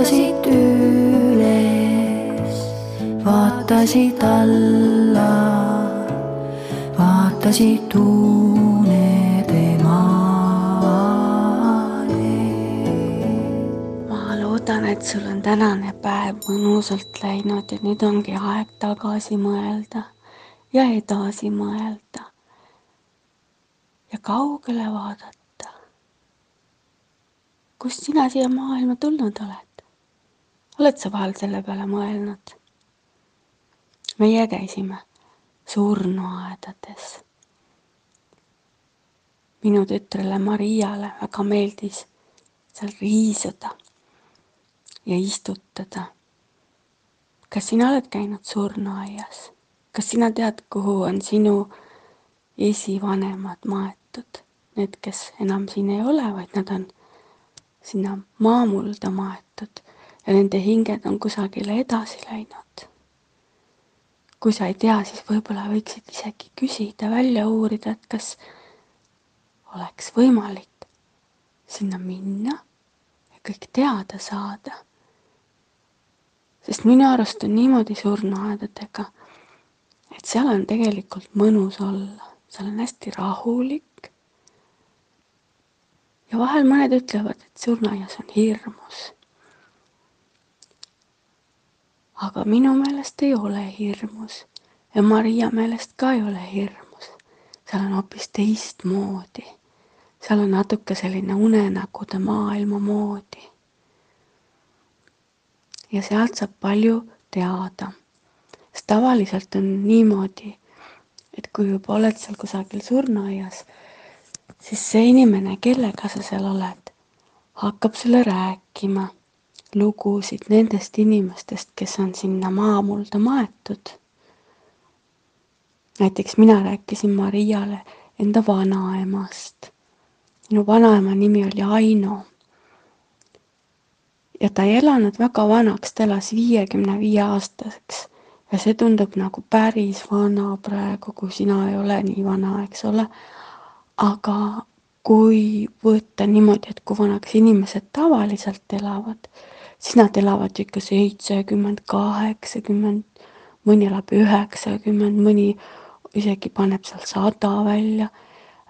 vaatasid üles, vaatasid alla, vaatasid unede maale. ma loodan, et sul on tänane päev mõnusalt läinud ja nüüd ongi aeg tagasi mõelda ja edasi mõelda ja kaugele vaadata. kust sina siia maailma tulnud oled? oled sa vahel selle peale mõelnud? meie käisime surnuaedades. minu tütrele Mariale väga meeldis seal riisuda ja istutada. kas sina oled käinud surnuaias? Kas sina tead, kuhu on sinu esivanemad maetud? Need, kes enam siin ei ole, vaid nad on sinna maamulda maetud ja nende hinged on kusagile edasi läinud. kui sa ei tea, siis võib-olla võiksid isegi küsida, välja uurida, et kas oleks võimalik sinna minna ja kõik teada saada sest minu arust on niimoodi surnuaedadega, et seal on tegelikult mõnus olla, seal on hästi rahulik. ja vahel mõned ütlevad, et surnuaias on hirmus. aga minu meelest ei ole hirmus ja Maria meelest ka ei ole hirmus. seal on hoopis teistmoodi. seal on natuke selline unenägude maailma moodi ja sealt saab palju teada. Sest tavaliselt on niimoodi, et kui juba oled seal kusagil surnuaias, siis see inimene, kellega sa seal oled, hakkab sulle rääkima lugusid nendest inimestest, kes on sinna maamulda maetud. näiteks mina rääkisin Mariale enda vanaemast. minu vanaema nimi oli Aino ja ta ei elanud väga vanaks, ta elas viiekümne viie aastaseks ja see tundub nagu päris vana praegu, kui sina ei ole nii vana, eks ole. aga kui võtta niimoodi, et kui vanaks inimesed tavaliselt elavad, siis nad elavad ikka seitsekümmend, kaheksakümmend, mõni elab üheksakümmend, mõni isegi paneb seal sada välja.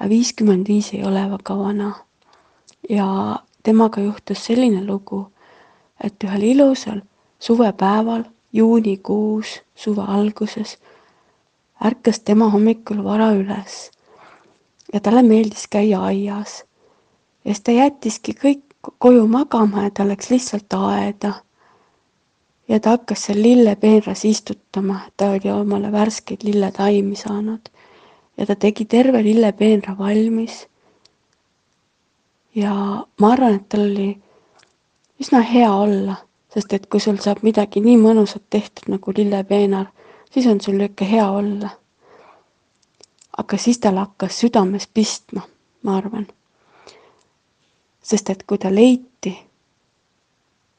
viiskümmend viis ei ole väga vana. ja temaga juhtus selline lugu et ühel ilusal suvepäeval, juunikuus, suve alguses, ärkas tema hommikul vara üles ja talle meeldis käia aias. ja siis ta jättiski kõik koju magama ja ta läks lihtsalt aeda. ja ta hakkas seal lillepeenras istutama, ta oli omale värskeid lilletaimi saanud. ja ta tegi terve lillepeenra valmis. ja ma arvan, et tal oli üsna hea olla, sest et kui sul saab midagi nii mõnusat tehtud nagu lillepeenar, siis on sul ikka hea olla. aga siis tal hakkas südames pistma, ma arvan. sest et kui ta leiti,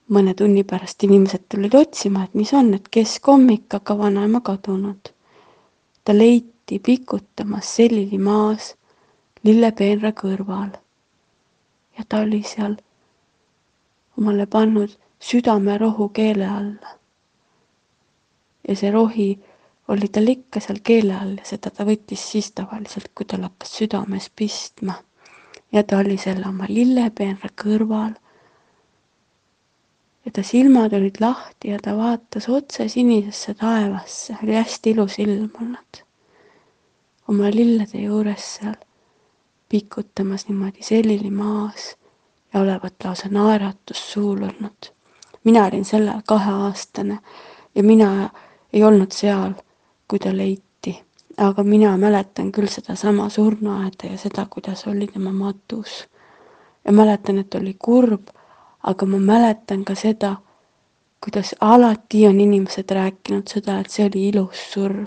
mõne tunni pärast inimesed tulid otsima, et mis on, et kes kommik, aga vanaema kadunud. ta leiti pikutamas selili maas lillepeenra kõrval. ja ta oli seal omale pannud südamerohu keele alla. ja see rohi oli tal ikka seal keele all ja seda ta võttis siis tavaliselt, kui tal hakkas südames pistma. ja ta oli selle oma lillepeenra kõrval. ja ta silmad olid lahti ja ta vaatas otse sinisesse taevasse, oli hästi ilus ilm olnud. oma lillede juures seal pikutamas niimoodi selili maas ja olevat lausa naeratus suul olnud. Mina olin sel ajal kaheaastane ja mina ei olnud seal, kui ta leiti, aga mina mäletan küll sedasama surnuaeda ja seda, kuidas oli tema matus. ja mäletan, et oli kurb, aga ma mäletan ka seda, kuidas alati on inimesed rääkinud seda, et see oli ilus surm.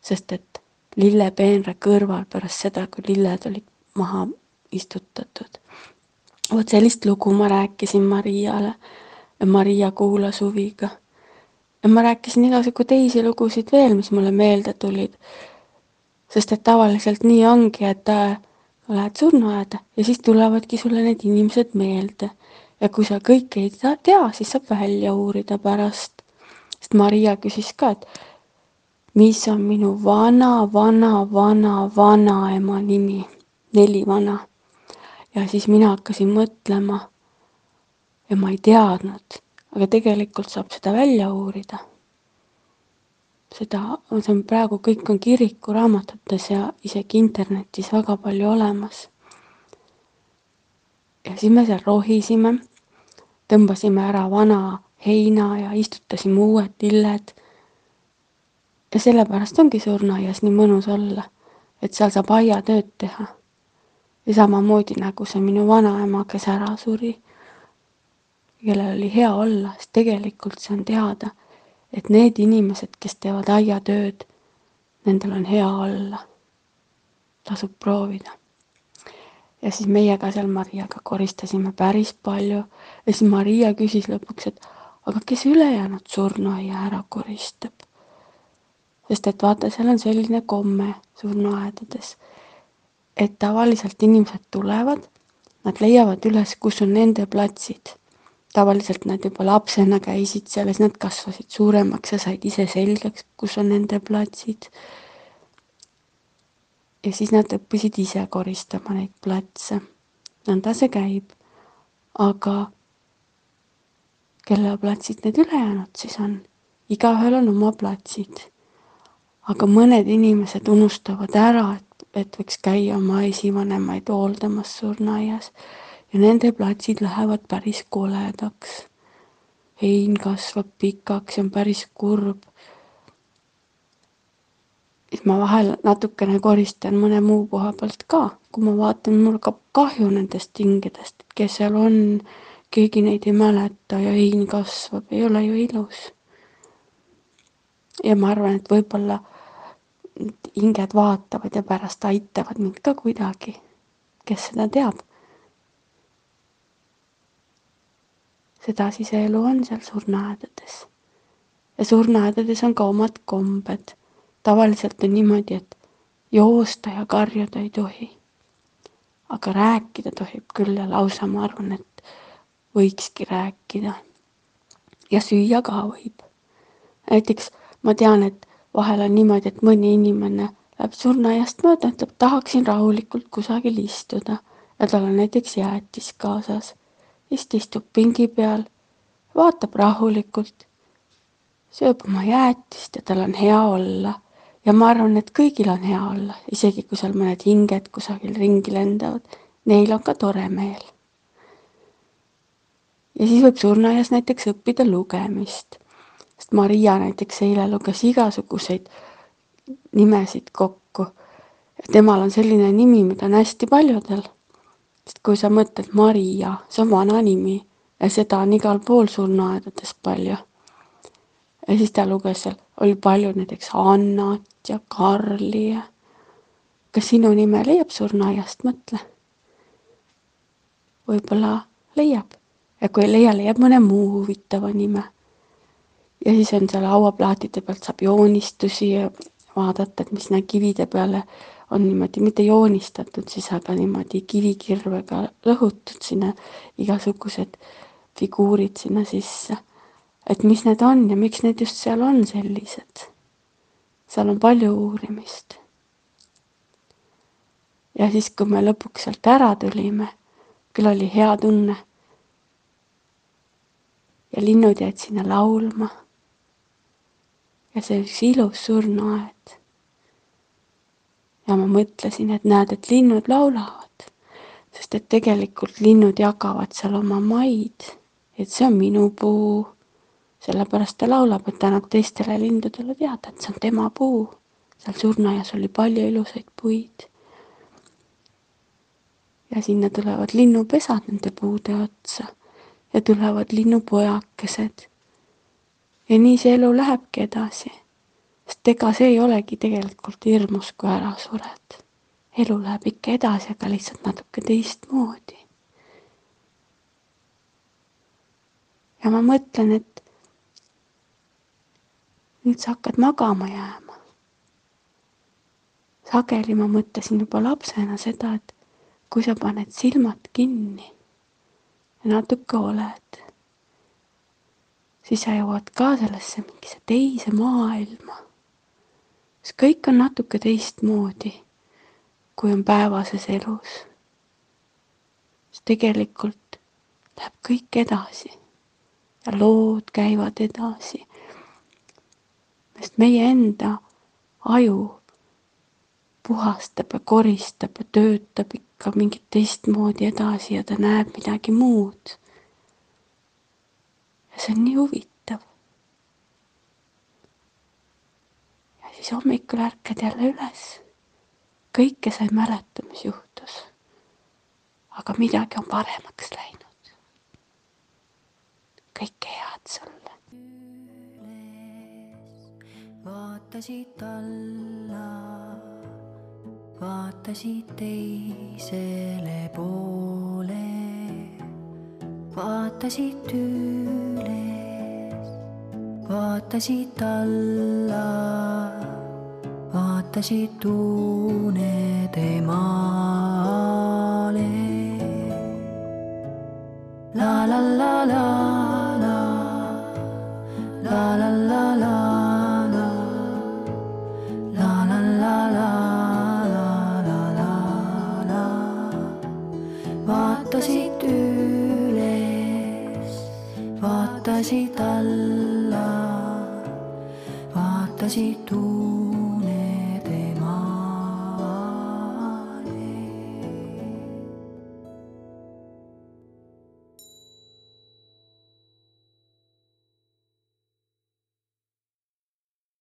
sest et lillepeenra kõrval pärast seda, kui lilled olid maha istutatud. vot sellist lugu ma rääkisin Mariale Maria kuulas huviga. ma rääkisin igasugu teisi lugusid veel, mis mulle meelde tulid. sest et tavaliselt nii ongi, et äh, lähed surnuaeda ja siis tulevadki sulle need inimesed meelde. ja kui sa kõike ei tea, siis saab välja uurida pärast. sest Maria küsis ka, et mis on minu vana, vana, vana, vanaema nimi, neli vana. ja siis mina hakkasin mõtlema ja ma ei teadnud, aga tegelikult saab seda välja uurida. seda, see on praegu, kõik on kirikuraamatutes ja isegi internetis väga palju olemas. ja siis me seal rohisime, tõmbasime ära vana heina ja istutasime uued lilled. ja sellepärast ongi surnuaias nii mõnus olla, et seal saab aiatööd teha. ja samamoodi nagu see minu vanaema, kes ära suri kellel oli hea olla, sest tegelikult see on teada, et need inimesed, kes teevad aiatööd, nendel on hea olla. tasub proovida. ja siis meie ka seal Mariaga koristasime päris palju ja siis Maria küsis lõpuks, et aga kes ülejäänud surnuaia ära koristab? sest et vaata, seal on selline komme surnuaedades, et tavaliselt inimesed tulevad, nad leiavad üles, kus on nende platsid tavaliselt nad juba lapsena käisid seal ja siis nad kasvasid suuremaks ja said ise selgeks, kus on nende platsid. ja siis nad õppisid ise koristama neid platse. nõnda see käib. aga kelle platsid need ülejäänud siis on? igaühel on oma platsid. aga mõned inimesed unustavad ära, et, et võiks käia oma esivanemaid hooldamas surnuaias ja nende platsid lähevad päris koledaks. hein kasvab pikaks ja on päris kurb. siis ma vahel natukene koristan mõne muu koha pealt ka, kui ma vaatan, mul hakkab kahju nendest hingedest, et kes seal on, keegi neid ei mäleta ja hein kasvab, ei ole ju ilus. ja ma arvan, et võib-olla hinged vaatavad ja pärast aitavad mind ka kuidagi, kes seda teab sedasi see elu on seal surnuaedades. ja surnuaedades on ka omad kombed. tavaliselt on niimoodi, et joosta ja karjuda ei tohi. aga rääkida tohib küll ja lausa ma arvan, et võikski rääkida. ja süüa ka võib. näiteks ma tean, et vahel on niimoodi, et mõni inimene läheb surnuaiast mööda, ütleb, tahaksin rahulikult kusagil istuda ja tal on näiteks jäätis kaasas siis ta istub pingi peal, vaatab rahulikult, sööb oma jäätist ja tal on hea olla. ja ma arvan, et kõigil on hea olla, isegi kui seal mõned hinged kusagil ringi lendavad, neil on ka tore meel. ja siis võib surnuaias näiteks õppida lugemist, sest Maria näiteks eile luges igasuguseid nimesid kokku. temal on selline nimi, mida on hästi paljudel sest kui sa mõtled Maria, see on vana nimi ja seda on igal pool surnuaedades palju. ja siis ta luges seal, oli palju näiteks Annat ja Karli ja kas sinu nime leiab surnuaiast, mõtle. võib-olla leiab ja kui ei leia, leiab mõne muu huvitava nime. ja siis on seal hauaplaatide pealt saab joonistusi vaadata, et mis sinna kivide peale on niimoodi mitte joonistatud siis, aga niimoodi kivikirvega lõhutud sinna igasugused figuurid sinna sisse. et mis need on ja miks need just seal on sellised. seal on palju uurimist. ja siis, kui me lõpuks sealt ära tulime, küll oli hea tunne. ja linnud jäid sinna laulma. ja see üks ilus surnuaed ja ma mõtlesin, et näed, et linnud laulavad, sest et tegelikult linnud jagavad seal oma maid, et see on minu puu, sellepärast ta laulab, et ta annab teistele lindudele teada, et see on tema puu. seal surnuaias oli palju ilusaid puid. ja sinna tulevad linnupesad nende puude otsa ja tulevad linnupojakesed. ja nii see elu lähebki edasi. Sest ega see ei olegi tegelikult hirmus, kui ära sured. elu läheb ikka edasi, aga lihtsalt natuke teistmoodi. ja ma mõtlen, et nüüd sa hakkad magama jääma. sageli ma mõtlesin juba lapsena seda, et kui sa paned silmad kinni ja natuke oled, siis sa jõuad ka sellesse mingisse teise maailma. Siis kõik on natuke teistmoodi, kui on päevases elus. siis tegelikult läheb kõik edasi ja lood käivad edasi. sest meie enda aju puhastab ja koristab ja töötab ikka mingit teistmoodi edasi ja ta näeb midagi muud. ja see on nii huvitav. ja siis hommikul ärkad jälle üles. kõike sa ei mäleta, mis juhtus. aga midagi on paremaks läinud. kõike head sulle. vaatasid alla vaatasid teisele poole, vaatasid üles, vaatasid alla, vaatasid unede maale. la. La la la la, la la la la. vaatasid üles, vaatasid alla, vaatasid uue.